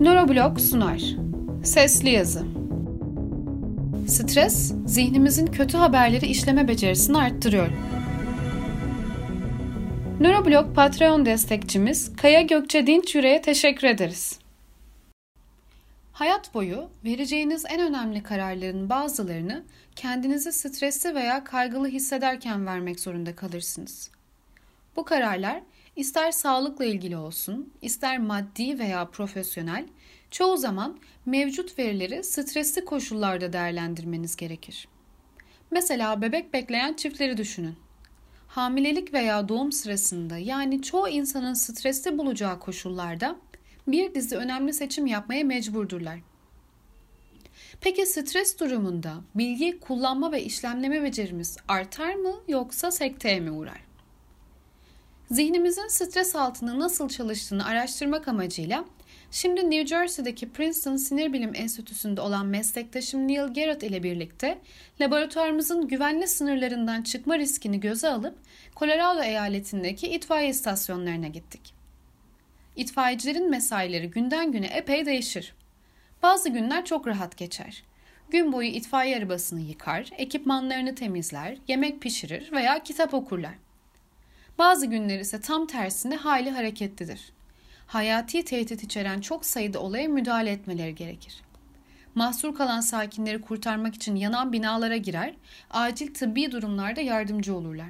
Neuroblog sunar. Sesli yazı. Stres, zihnimizin kötü haberleri işleme becerisini arttırıyor. Neuroblog Patreon destekçimiz Kaya Gökçe Dinç Yüreğe teşekkür ederiz. Hayat boyu vereceğiniz en önemli kararların bazılarını kendinizi stresli veya kaygılı hissederken vermek zorunda kalırsınız. Bu kararlar ister sağlıkla ilgili olsun, ister maddi veya profesyonel, çoğu zaman mevcut verileri stresli koşullarda değerlendirmeniz gerekir. Mesela bebek bekleyen çiftleri düşünün. Hamilelik veya doğum sırasında yani çoğu insanın stresli bulacağı koşullarda bir dizi önemli seçim yapmaya mecburdurlar. Peki stres durumunda bilgi kullanma ve işlemleme becerimiz artar mı yoksa sekteye mi uğrar? Zihnimizin stres altında nasıl çalıştığını araştırmak amacıyla şimdi New Jersey'deki Princeton Sinir Bilim Enstitüsü'nde olan meslektaşım Neil Garrett ile birlikte laboratuvarımızın güvenli sınırlarından çıkma riskini göze alıp Colorado eyaletindeki itfaiye istasyonlarına gittik. İtfaiyecilerin mesaileri günden güne epey değişir. Bazı günler çok rahat geçer. Gün boyu itfaiye arabasını yıkar, ekipmanlarını temizler, yemek pişirir veya kitap okurlar. Bazı günler ise tam tersine hali hareketlidir. Hayati tehdit içeren çok sayıda olaya müdahale etmeleri gerekir. Mahsur kalan sakinleri kurtarmak için yanan binalara girer, acil tıbbi durumlarda yardımcı olurlar.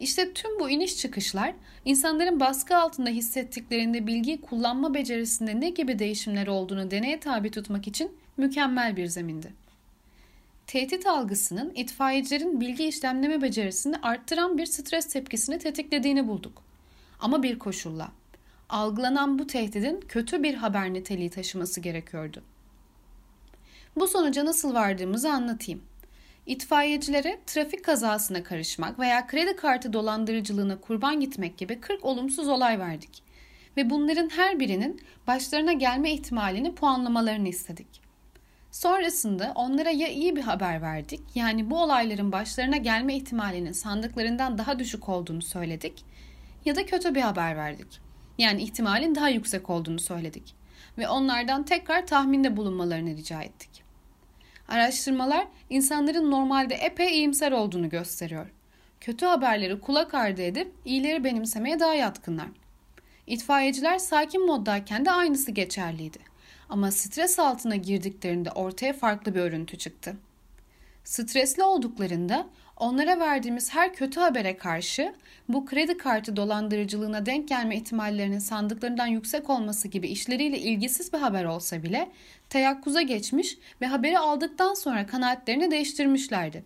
İşte tüm bu iniş çıkışlar insanların baskı altında hissettiklerinde bilgi kullanma becerisinde ne gibi değişimler olduğunu deneye tabi tutmak için mükemmel bir zemindi. Tehdit algısının itfaiyecilerin bilgi işlemleme becerisini arttıran bir stres tepkisini tetiklediğini bulduk. Ama bir koşulla. Algılanan bu tehdidin kötü bir haber niteliği taşıması gerekiyordu. Bu sonuca nasıl vardığımızı anlatayım. İtfaiyecilere trafik kazasına karışmak veya kredi kartı dolandırıcılığına kurban gitmek gibi 40 olumsuz olay verdik. Ve bunların her birinin başlarına gelme ihtimalini puanlamalarını istedik. Sonrasında onlara ya iyi bir haber verdik, yani bu olayların başlarına gelme ihtimalinin sandıklarından daha düşük olduğunu söyledik ya da kötü bir haber verdik. Yani ihtimalin daha yüksek olduğunu söyledik ve onlardan tekrar tahminde bulunmalarını rica ettik. Araştırmalar insanların normalde epey iyimser olduğunu gösteriyor. Kötü haberleri kulak ardı edip iyileri benimsemeye daha yatkınlar. İtfaiyeciler sakin moddayken de aynısı geçerliydi. Ama stres altına girdiklerinde ortaya farklı bir örüntü çıktı. Stresli olduklarında onlara verdiğimiz her kötü habere karşı bu kredi kartı dolandırıcılığına denk gelme ihtimallerinin sandıklarından yüksek olması gibi işleriyle ilgisiz bir haber olsa bile teyakkuza geçmiş ve haberi aldıktan sonra kanaatlerini değiştirmişlerdi.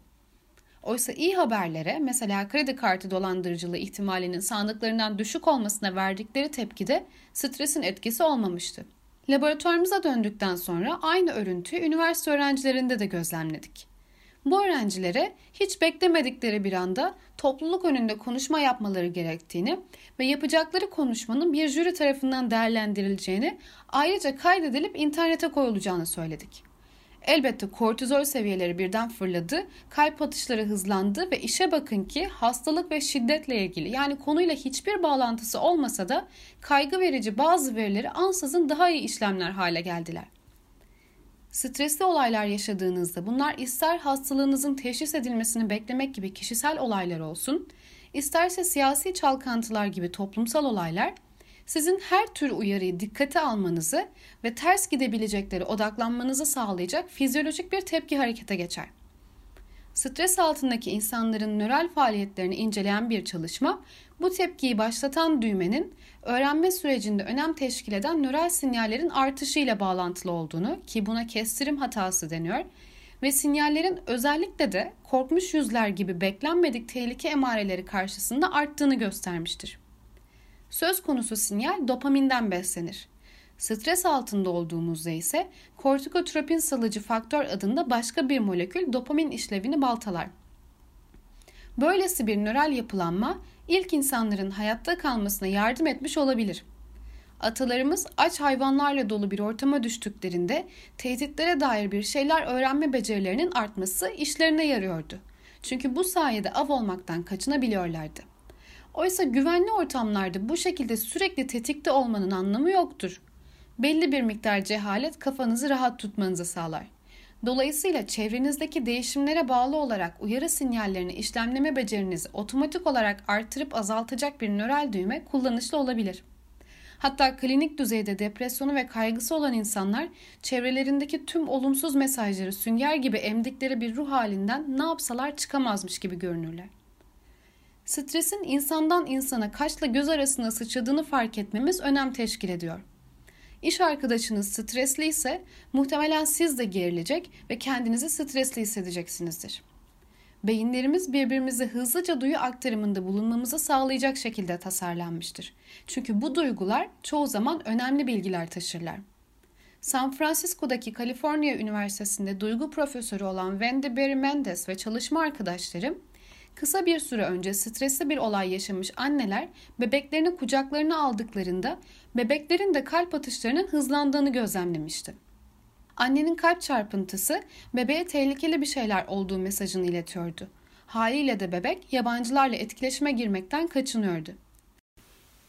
Oysa iyi haberlere mesela kredi kartı dolandırıcılığı ihtimalinin sandıklarından düşük olmasına verdikleri tepkide stresin etkisi olmamıştı. Laboratuvarımıza döndükten sonra aynı örüntüyü üniversite öğrencilerinde de gözlemledik. Bu öğrencilere hiç beklemedikleri bir anda topluluk önünde konuşma yapmaları gerektiğini ve yapacakları konuşmanın bir jüri tarafından değerlendirileceğini ayrıca kaydedilip internete koyulacağını söyledik. Elbette kortizol seviyeleri birden fırladı, kalp atışları hızlandı ve işe bakın ki hastalık ve şiddetle ilgili yani konuyla hiçbir bağlantısı olmasa da kaygı verici bazı verileri ansızın daha iyi işlemler hale geldiler. Stresli olaylar yaşadığınızda bunlar ister hastalığınızın teşhis edilmesini beklemek gibi kişisel olaylar olsun, isterse siyasi çalkantılar gibi toplumsal olaylar sizin her tür uyarıyı dikkate almanızı ve ters gidebilecekleri odaklanmanızı sağlayacak fizyolojik bir tepki harekete geçer. Stres altındaki insanların nöral faaliyetlerini inceleyen bir çalışma, bu tepkiyi başlatan düğmenin öğrenme sürecinde önem teşkil eden nöral sinyallerin artışıyla bağlantılı olduğunu ki buna kestirim hatası deniyor ve sinyallerin özellikle de korkmuş yüzler gibi beklenmedik tehlike emareleri karşısında arttığını göstermiştir. Söz konusu sinyal dopaminden beslenir. Stres altında olduğumuzda ise kortikotropin salıcı faktör adında başka bir molekül dopamin işlevini baltalar. Böylesi bir nöral yapılanma ilk insanların hayatta kalmasına yardım etmiş olabilir. Atalarımız aç hayvanlarla dolu bir ortama düştüklerinde tehditlere dair bir şeyler öğrenme becerilerinin artması işlerine yarıyordu. Çünkü bu sayede av olmaktan kaçınabiliyorlardı. Oysa güvenli ortamlarda bu şekilde sürekli tetikte olmanın anlamı yoktur. Belli bir miktar cehalet kafanızı rahat tutmanızı sağlar. Dolayısıyla çevrenizdeki değişimlere bağlı olarak uyarı sinyallerini işlemleme becerinizi otomatik olarak artırıp azaltacak bir nöral düğme kullanışlı olabilir. Hatta klinik düzeyde depresyonu ve kaygısı olan insanlar çevrelerindeki tüm olumsuz mesajları sünger gibi emdikleri bir ruh halinden ne yapsalar çıkamazmış gibi görünürler. Stresin insandan insana kaşla göz arasına sıçradığını fark etmemiz önem teşkil ediyor. İş arkadaşınız stresli ise muhtemelen siz de gerilecek ve kendinizi stresli hissedeceksinizdir. Beyinlerimiz birbirimize hızlıca duyu aktarımında bulunmamızı sağlayacak şekilde tasarlanmıştır. Çünkü bu duygular çoğu zaman önemli bilgiler taşırlar. San Francisco'daki Kaliforniya Üniversitesi'nde duygu profesörü olan Wendy Berry Mendes ve çalışma arkadaşlarım Kısa bir süre önce stresli bir olay yaşamış anneler bebeklerini kucaklarına aldıklarında bebeklerin de kalp atışlarının hızlandığını gözlemlemişti. Annenin kalp çarpıntısı bebeğe tehlikeli bir şeyler olduğu mesajını iletiyordu. Haliyle de bebek yabancılarla etkileşime girmekten kaçınıyordu.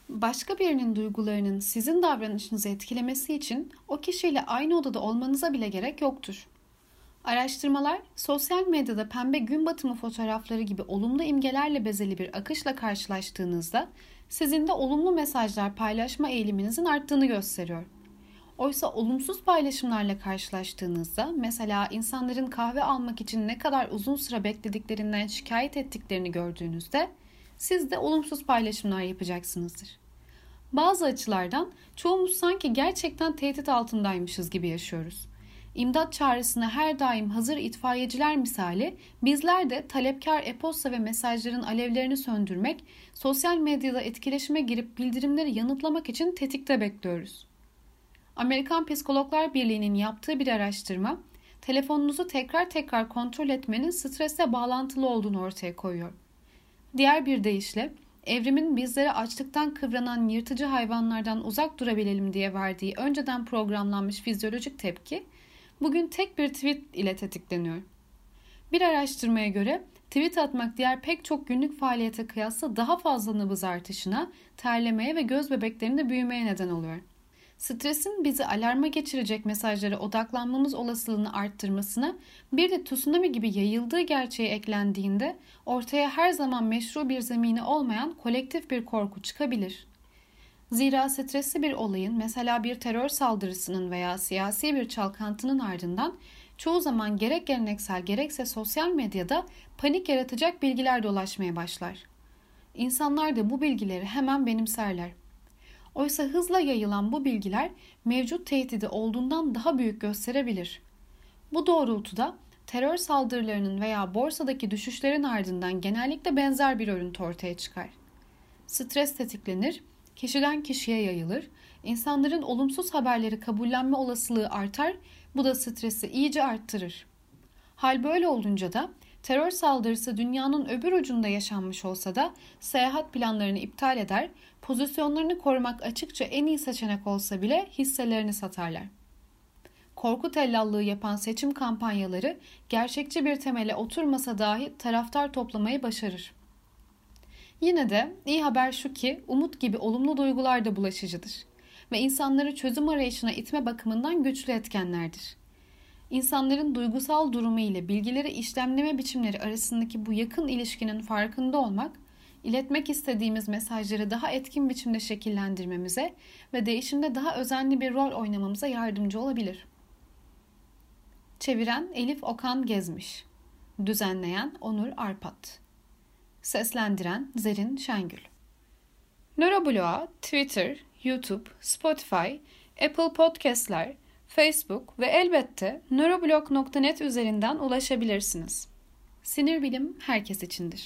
Başka birinin duygularının sizin davranışınızı etkilemesi için o kişiyle aynı odada olmanıza bile gerek yoktur. Araştırmalar, sosyal medyada pembe gün batımı fotoğrafları gibi olumlu imgelerle bezeli bir akışla karşılaştığınızda sizin de olumlu mesajlar paylaşma eğiliminizin arttığını gösteriyor. Oysa olumsuz paylaşımlarla karşılaştığınızda mesela insanların kahve almak için ne kadar uzun süre beklediklerinden şikayet ettiklerini gördüğünüzde siz de olumsuz paylaşımlar yapacaksınızdır. Bazı açılardan çoğumuz sanki gerçekten tehdit altındaymışız gibi yaşıyoruz. İmdat çağrısına her daim hazır itfaiyeciler misali bizler de talepkar e-posta ve mesajların alevlerini söndürmek, sosyal medyada etkileşime girip bildirimleri yanıtlamak için tetikte bekliyoruz. Amerikan Psikologlar Birliği'nin yaptığı bir araştırma, telefonunuzu tekrar tekrar kontrol etmenin stresle bağlantılı olduğunu ortaya koyuyor. Diğer bir deyişle, evrimin bizlere açlıktan kıvranan yırtıcı hayvanlardan uzak durabilelim diye verdiği önceden programlanmış fizyolojik tepki, bugün tek bir tweet ile tetikleniyor. Bir araştırmaya göre tweet atmak diğer pek çok günlük faaliyete kıyasla daha fazla nabız artışına, terlemeye ve göz bebeklerinde büyümeye neden oluyor. Stresin bizi alarma geçirecek mesajlara odaklanmamız olasılığını arttırmasına bir de tsunami gibi yayıldığı gerçeği eklendiğinde ortaya her zaman meşru bir zemini olmayan kolektif bir korku çıkabilir. Zira stresli bir olayın mesela bir terör saldırısının veya siyasi bir çalkantının ardından çoğu zaman gerek geleneksel gerekse sosyal medyada panik yaratacak bilgiler dolaşmaya başlar. İnsanlar da bu bilgileri hemen benimserler. Oysa hızla yayılan bu bilgiler mevcut tehdidi olduğundan daha büyük gösterebilir. Bu doğrultuda terör saldırılarının veya borsadaki düşüşlerin ardından genellikle benzer bir örüntü ortaya çıkar. Stres tetiklenir kişiden kişiye yayılır. İnsanların olumsuz haberleri kabullenme olasılığı artar. Bu da stresi iyice arttırır. Hal böyle olunca da terör saldırısı dünyanın öbür ucunda yaşanmış olsa da seyahat planlarını iptal eder, pozisyonlarını korumak açıkça en iyi seçenek olsa bile hisselerini satarlar. Korku tellallığı yapan seçim kampanyaları gerçekçi bir temele oturmasa dahi taraftar toplamayı başarır. Yine de iyi haber şu ki umut gibi olumlu duygular da bulaşıcıdır ve insanları çözüm arayışına itme bakımından güçlü etkenlerdir. İnsanların duygusal durumu ile bilgileri işlemleme biçimleri arasındaki bu yakın ilişkinin farkında olmak, iletmek istediğimiz mesajları daha etkin biçimde şekillendirmemize ve değişimde daha özenli bir rol oynamamıza yardımcı olabilir. Çeviren Elif Okan Gezmiş Düzenleyen Onur Arpat Seslendiren Zerin Şengül. Nöroblog'a Twitter, YouTube, Spotify, Apple Podcast'ler, Facebook ve elbette nöroblog.net üzerinden ulaşabilirsiniz. Sinir bilim herkes içindir.